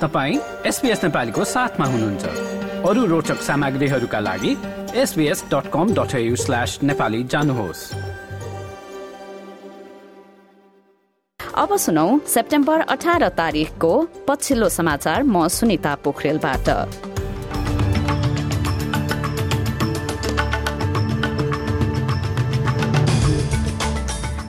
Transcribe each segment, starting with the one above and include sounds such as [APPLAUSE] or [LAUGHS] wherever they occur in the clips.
तपाईँ एसपिएस नेपालीको साथमा हुनुहुन्छ। अरू रोचक सामग्रीहरूका लागि SBS dot com dot slash Nepali जानुहोस्। अब सुनौ सेप्टेम्बर अठार तारिकको पछिल्लो समाचार म सुनिता पोखरेलबाट।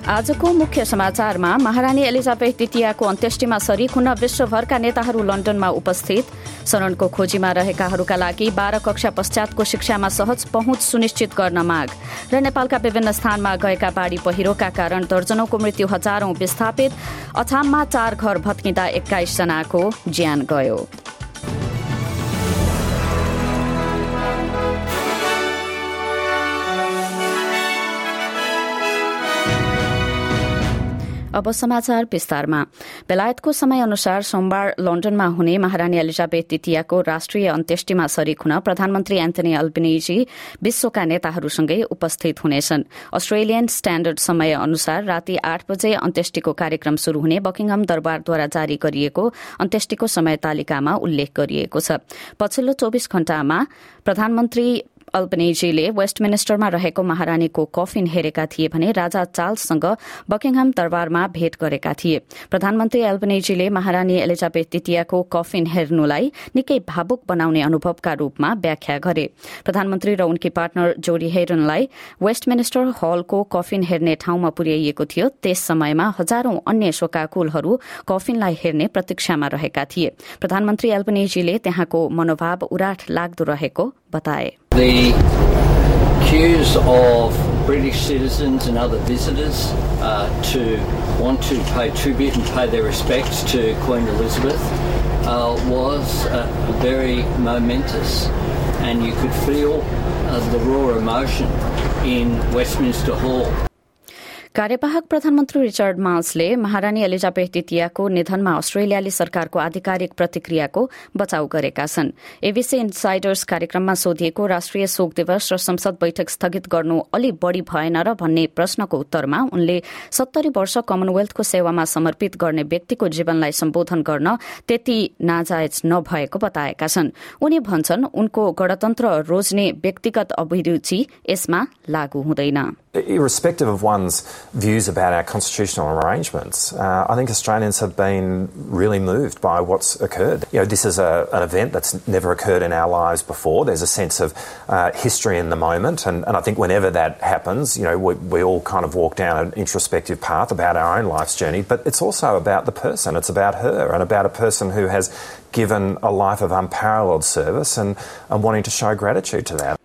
आजको मुख्य समाचारमा महारानी एलिजाबेथ द्वितीयको अन्त्येष्टिमा सरिक हुन विश्वभरका नेताहरू लन्डनमा उपस्थित। शरणको खोजीमा रहेकाहरूका लागि बाह्र कक्षा पश्चातको शिक्षामा सहज पहुँच सुनिश्चित गर्न माग। र नेपालका विभिन्न स्थानमा गएका बाढ़ी पहिरोका कारण दर्जनौको मृत्यु हजारौं विस्थापित। अछाममा चार घर भत्किँदा एक्काइस जनाको ज्यान गयो। अब समाचार विस्तारमा। बेलायतको समय अनुसार सोमबार लन्डनमा हुने महारानी एलिजाबेथ द्वितीयको राष्ट्रिय अन्त्येष्टिमा सरिक हुन प्रधानमन्त्री एन्थनी अल्बिनेजी विश्वका नेताहरूसँगै उपस्थित हुनेछन्। अस्ट्रेलियन स्ट्याण्डर्ड समय अनुसार राति आठ बजे अन्त्येष्टिको कार्यक्रम शुरू हुने बकिङहम दरबारद्वारा जारी गरिएको अन्त्येष्टिको समय तालिकामा उल्लेख गरिएको छ। पछिल्लो चौविस घण्टामा प्रधानमन्त्री अल्पनेजीले वेस्टमिनिस्टरमा रहेको महारानीको कफिन हेरेका थिए भने राजा चार्ल्ससँग बकिङहाम दरबारमा भेट गरेका थिए। प्रधानमन्त्री अल्पनेजीले महारानी एलिजाबेथ द्वितीयको कफिन हेर्नुलाई निकै भावुक बनाउने अनुभवका रूपमा व्याख्या गरे। प्रधानमन्त्री र उनकी पार्टनर जोडी हेरनलाई वेस्टमिनिस्टर हलको कफिन हेर्ने ठाउँमा पुर्याइएको थियो। त्यस समयमा हजारौं अन्य शोकाकुलहरू कफिनलाई हेर्ने प्रतीक्षामा रहेका थिए। प्रधानमन्त्री एल्पनेजीले त्यहाँको मनोभाव उराठ लाग्दो रहेको बताए। The queues of British citizens and other visitors uh, to want to pay tribute and pay their respects to Queen Elizabeth uh, was uh, very momentous, and you could feel uh, the raw emotion in Westminster Hall. कार्यवाहक प्रधानमन्त्री Richard माल्सले महारानी Elizabeth द्वितीयको निधनमा अस्ट्रेलियाली सरकारको आधिकारिक प्रतिक्रियाको बचाउ गरेका छन्। एबीसी इन्साइडर्स कार्यक्रममा सोधिएको राष्ट्रिय शोक दिवस र संसद बैठक स्थगित गर्नु अलि बढ़ी भएन र भन्ने प्रश्नको उत्तरमा उनले सत्तरी वर्ष कमनवेल्थको सेवामा समर्पित गर्ने व्यक्तिको जीवनलाई सम्बोधन गर्न त्यति नाजायज नभएको बताएका छन्। उनी भन्छन् उनको गणतन्त्र रोज्ने व्यक्तिगत अभिरूचि यसमा लागू हुँदैन। Irrespective of one's views about our constitutional arrangements, uh, I think Australians have been really moved by what's occurred. You know, this is a, an event that's never occurred in our lives before. There's a sense of uh, history in the moment, and, and, I think whenever that happens, you know, we, we all kind of walk down an introspective path about our own life's journey. But it's also about the person. It's about her and about a person who has given a life of unparalleled service and, and wanting to show gratitude to that.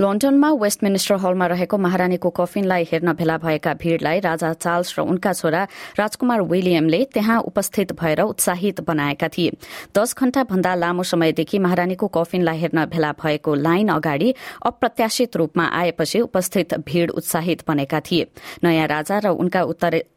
लन्डनमा Westminster हलमा रहेको महारानीको कफिनलाई हेर्न भेला भएका भीड़लाई राजा Charles र उनका छोरा राजकुमार विलियमले त्यहाँ उपस्थित भएर उत्साहित बनाएका थिए। दश घण्टा भन्दा लामो समयदेखि महारानीको कफिनलाई हेर्न भेला भएको लाइन अगाडि अप्रत्याशित रूपमा आएपछि उपस्थित भीड़ उत्साहित बनेका थिए। नयाँ राजा र उनका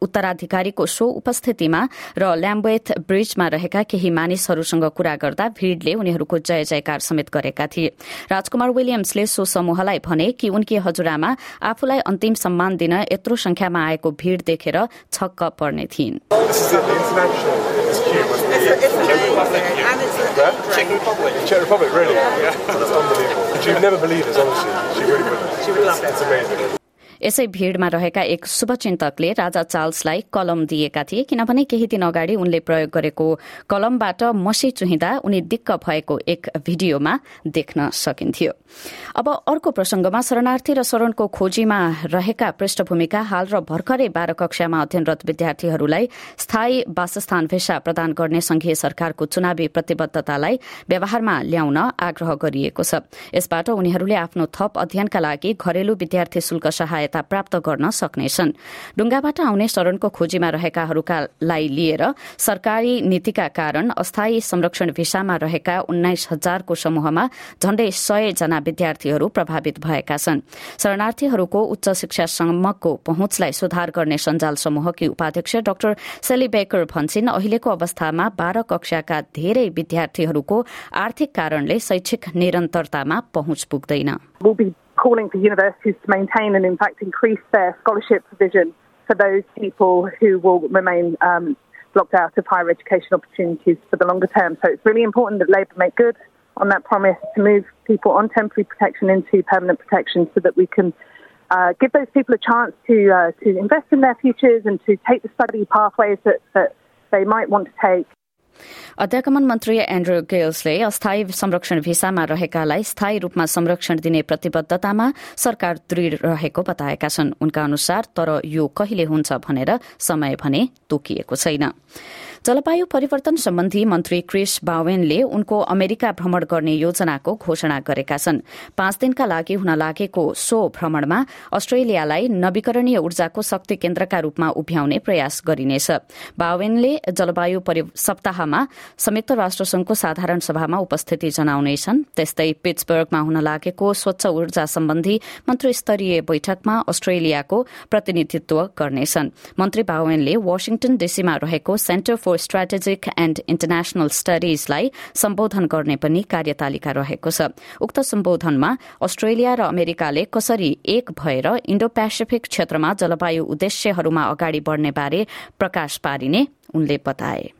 उत्तराधिकारीको सो उपस्थितिमा र ल्याम्बेथ ब्रिजमा रहेका केही मानिसहरूसँग कुरा गर्दा भीड़ले उनीहरूको जय जयकार समेत गरेका थिए। राजकुमार विलियम्सले सो उहाँलाई भने कि उनकी हजुरआमा आफूलाई अन्तिम सम्मान दिन यत्रो संख्यामा आएको भीड देखेर छक्क पर्ने थिइन्। [LAUGHS] यसै भीड़मा रहेका एक शुभचिन्तकले राजा चार्ल्सलाई कलम दिएका थिए किनभने केही दिन अगाडि उनले प्रयोग गरेको कलमबाट मसी चुहिँदा उनी दिक्क भएको एक भिडियोमा देख्न सकिन्थ्यो। अब अर्को प्रसंगमा शरणार्थी र शरणको खोजीमा रहेका पृष्ठभूमिका हाल र भर्खरै बाह्र कक्षामा अध्ययनरत विद्यार्थीहरूलाई स्थायी वासस्थान भिसा प्रदान गर्ने संघीय सरकारको चुनावी प्रतिबद्धतालाई व्यवहारमा ल्याउन आग्रह गरिएको छ। यसबाट उनीहरूले आफ्नो थप अध्ययनका लागि घरेलु विद्यार्थी शुल्क सहायता सहायता प्राप्त गर्न सक्नेछन्। डुङ्गाबाट आउने शरणको खोजीमा रहेकाहरूलाई लिएर सरकारी नीतिका कारण अस्थायी संरक्षण भिसामा रहेका उन्नाइस हजारको समूहमा झण्डै सय जना विद्यार्थीहरू प्रभावित भएका छन्। शरणार्थीहरूको उच्च शिक्षासम्मको पहुँचलाई सुधार गर्ने सञ्जाल समूहकी उपाध्यक्ष डाक्टर सेली बेकर भन्छन् अहिलेको अवस्थामा बाह्र कक्षाका धेरै विद्यार्थीहरूको आर्थिक कारणले शैक्षिक निरन्तरतामा पहुँच पुग्दैन। Calling for universities to maintain and, in fact, increase their scholarship provision for those people who will remain um, blocked out of higher education opportunities for the longer term. So it's really important that Labor make good on that promise to move people on temporary protection into permanent protection so that we can uh, give those people a chance to uh, to invest in their futures and to take the study pathways that, that they might want to take. अध्यागमन मन्त्री Andrew गेल्सले अस्थायी संरक्षण भिसामा रहेकालाई स्थायी रूपमा संरक्षण दिने प्रतिबद्धतामा सरकार दृढ़ रहेको बताएका छन्। उनका अनुसार तर यो कहिले हुन्छ भनेर समय भने तोकिएको छैन। जलवायु परिवर्तन सम्बन्धी मन्त्री क्रिस बावेनले उनको अमेरिका भ्रमण गर्ने योजनाको घोषणा गरेका छन्। पाँच दिनका लागि हुन लागेको सो भ्रमणमा अस्ट्रेलियालाई नवीकरणीय ऊर्जाको शक्ति केन्द्रका रूपमा उभ्याउने प्रयास गरिनेछ। बावेनले जलवायु सप्ताहमा संयुक्त राष्ट्र संघको साधारण सभामा उपस्थिति जनाउनेछन्। त्यस्तै पिट्सबर्गमा हुन लागेको स्वच्छ ऊर्जा सम्बन्धी मन्त्री स्तरीय बैठकमा अस्ट्रेलियाको प्रतिनिधित्व गर्नेछन्। मन्त्री बावेनले वाशिङटन डीसीमा रहेको center for strategic and international स्टडीजलाई सम्बोधन गर्ने पनि कार्यतालिका रहेको छ। उक्त सम्बोधनमा अस्ट्रेलिया र अमेरिकाले कसरी एक भएर इण्डो पेसिफिक क्षेत्रमा जलवायु उद्देश्यहरूमा अगाडि बढ़ने बारे प्रकाश पारिने उनले बताए।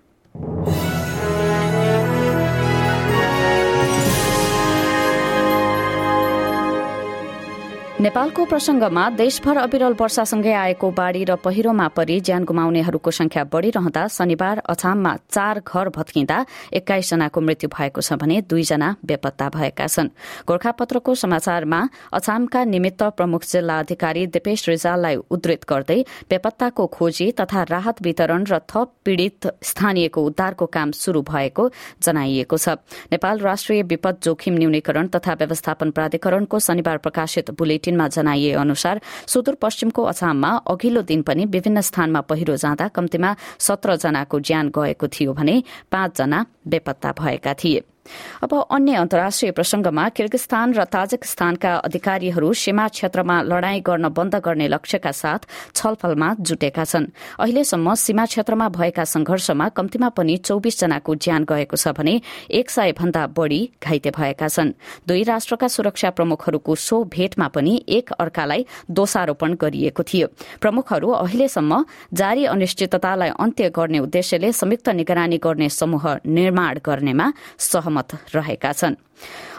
नेपालको प्रसंगमा देशभर अविरल वर्षासँगै आएको बाढ़ी र पहिरोमा परि ज्यान गुमाउनेहरूको संख्या बढ़िरहँदा शनिबार अछाममा चार घर भत्किँदा एक्काइस जनाको मृत्यु भएको छ भने दुईजना बेपत्ता भएका छन्। गोर्खापत्रको समाचारमा अछामका निमित्त प्रमुख जिल्ला अधिकारी दिपेश रिजाललाई उद्धृत गर्दै बेपत्ताको खोजी तथा राहत वितरण र थप पीड़ित स्थानीयको उद्धारको काम शुरू भएको जनाइएको छ। नेपाल राष्ट्रिय विपद जोखिम न्यूनीकरण तथा व्यवस्थापन प्राधिकरणको शनिबार प्रकाशित बुलेटिन बुलेटिनमा जनाइए अनुसार सुदूरपश्चिमको अछाममा अघिल्लो दिन पनि विभिन्न स्थानमा पहिरो जाँदा कम्तीमा सत्र जनाको ज्यान गएको थियो भने पाँचजना बेपत्ता भएका थिए। अब अन्य अन्तर्राष्ट्रिय प्रसंगमा किर्गिस्तान र ताजिकिस्तानका अधिकारीहरू सीमा क्षेत्रमा लड़ाई गर्न बन्द गर्ने लक्ष्यका साथ छलफलमा जुटेका छन्। अहिलेसम्म सीमा क्षेत्रमा भएका संघर्षमा कम्तीमा पनि चौविस जनाको ज्यान गएको छ भने एक सय भन्दा बढ़ी घाइते भएका छन्। दुई राष्ट्रका सुरक्षा प्रमुखहरूको सो भेटमा पनि एक अर्कालाई दोषारोपण गरिएको थियो। प्रमुखहरू अहिलेसम्म जारी अनिश्चिततालाई अन्त्य गर्ने उद्देश्यले संयुक्त निगरानी गर्ने समूह निर्माण गर्नेमा सहमत सहमत रहेका छन्।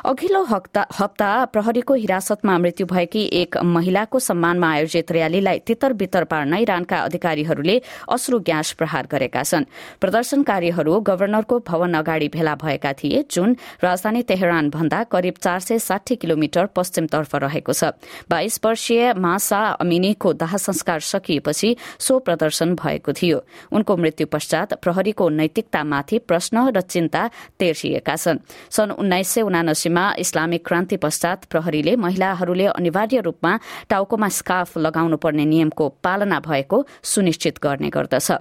अघिल्लो हप्ता प्रहरीको हिरासतमा मृत्यु भएकी एक महिलाको सम्मानमा आयोजित र्यालीलाई तितर बितर पार्न इरानका अधिकारीहरूले अश्रु ग्यास प्रहार गरेका छन्। प्रदर्शनकारीहरू गवर्नरको भवन अगाडि भेला भएका थिए। जुन राजधानी तेहरान भन्दा करिब चार सय साठी किलोमिटर पश्चिमतर्फ रहेको छ। बाइस वर्षीय मासा अमिनीको दाह संस्कार सकिएपछि सो प्रदर्शन भएको थियो। उनको मृत्यु पश्चात प्रहरीको नैतिकतामाथि प्रश्न र चिन्ता तेर्सिएका छन् सन् उन्नाइस सय उनासीमा इस्लामिक क्रान्ति पश्चात प्रहरीले महिलाहरूले अनिवार्य रूपमा टाउकोमा स्कार्फ लगाउनु पर्ने नियमको पालना भएको सुनिश्चित गर्ने गर्दछ।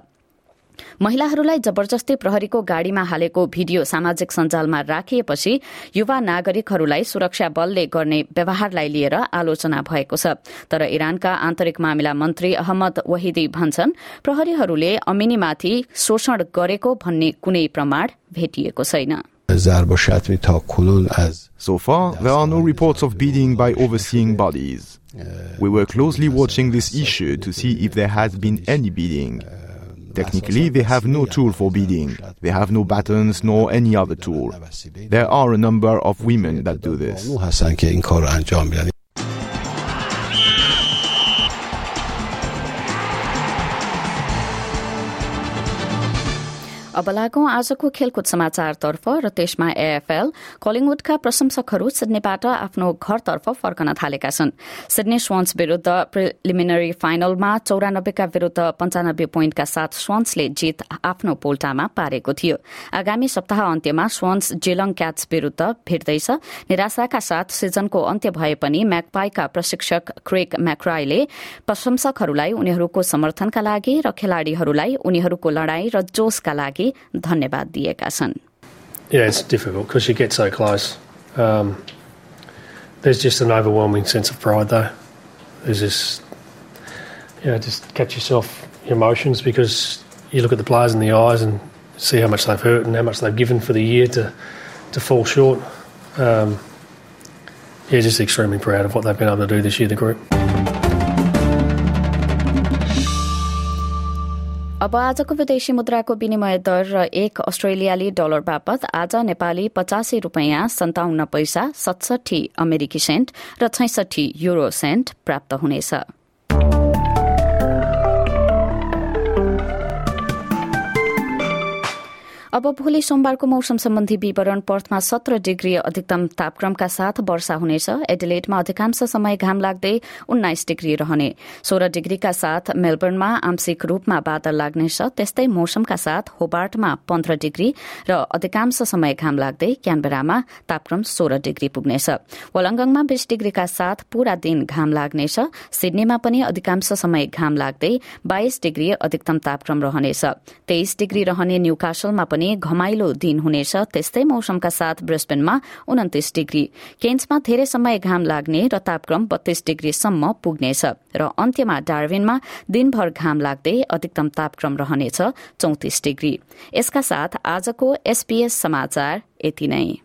महिलाहरूलाई जबरजस्ती प्रहरीको गाड़ीमा हालेको भिडियो सामाजिक सञ्जालमा राखिएपछि युवा नागरिकहरूलाई सुरक्षा बलले गर्ने व्यवहारलाई लिएर आलोचना भएको छ। तर इरानका आन्तरिक मामिला मन्त्री अहमद वहिदी भन्छन् प्रहरीहरूले अमिनीमाथि शोषण गरेको भन्ने कुनै प्रमाण भेटिएको छैन। So far, there are no reports of bidding by overseeing bodies. We were closely watching this issue to see if there has been any bidding. Technically, they have no tool for bidding. They have no buttons nor any other tool. There are a number of women that do this. अब लागौं आजको खेलकुद समाचारतर्फ र त्यसमा AFL कलिङवुडका प्रशंसकहरू सिडनीबाट आफ्नो घरतर्फ फर्कन थालेका छन्। सिडनी स्वन्स विरूद्ध प्रिलिमिनरी फाइनलमा चौरानब्बेका विरूद्ध पञ्चानब्बे पोइन्टका साथ स्वन्सले जित आफ्नो पोल्टामा पारेको थियो। आगामी सप्ताह अन्त्यमा स्वन्स जेलङ क्याट्स विरूद्ध भेट्दैछ निराशाका साथ सिजनको अन्त्य भए पनि म्याकपाईका प्रशिक्षक क्रेक म्याक्राईले प्रशंसकहरूलाई उनीहरूको समर्थनका लागि र खेलाड़ीहरूलाई उनीहरूको लड़ाई र जोशका लागि धन्यवाद दिएका छन् Yeah, it's difficult because you get so close. Um, there's just an overwhelming sense of pride, though. There's this, you know, just catch yourself your emotions because you look at the players in the eyes and see how much they've hurt and how much they've given for the year to to fall short. Um, yeah, just extremely proud of what they've been able to do this year, the group. अब आजको विदेशी मुद्राको विनिमय दर र एक अस्ट्रेलियाली dollar बापत आज नेपाली पचासी रूपियाँ सन्ताउन्न पैसा सतसठी अमेरिकी सेन्ट र छैसठी युरो सेन्ट प्राप्त हुनेछ। अब भोलि सोमबारको मौसम सम्बन्धी विवरण पर्थमा सत्र डिग्री अधिकतम तापक्रमका साथ वर्षा हुनेछ। एडिलेटमा अधिकांश समय घाम लाग्दै उन्नाइस डिग्री रहने। सोह्र डिग्रीका साथ मेलबर्नमा आंशिक रूपमा बादल लाग्नेछ। त्यस्तै मौसमका साथ होबार्टमा पन्ध्र डिग्री र अधिकांश समय घाम लाग्दै क्यानबेरामा तापक्रम सोह्र डिग्री पुग्नेछ। वलङ्गङमा बीस डिग्रीका साथ पूरा दिन घाम लाग्नेछ। सिडनीमा पनि अधिकांश समय घाम लाग्दै बाइस डिग्री अधिकतम तापक्रम रहनेछ। तेइस डिग्री रहने न्यूकासलमा पनि भने घमाइलो दिन हुनेछ। त्यस्तै मौसमका साथ ब्रिस्बेनमा उन्तिस डिग्री। केन्समा धेरै समय घाम लाग्ने र तापक्रम बत्तीस डिग्रीसम्म पुग्नेछ र अन्त्यमा डार्विनमा दिनभर घाम लाग्दै अधिकतम तापक्रम रहनेछ चौतिस डिग्री। यसका साथ आजको एसपीएस समाचार यति नै।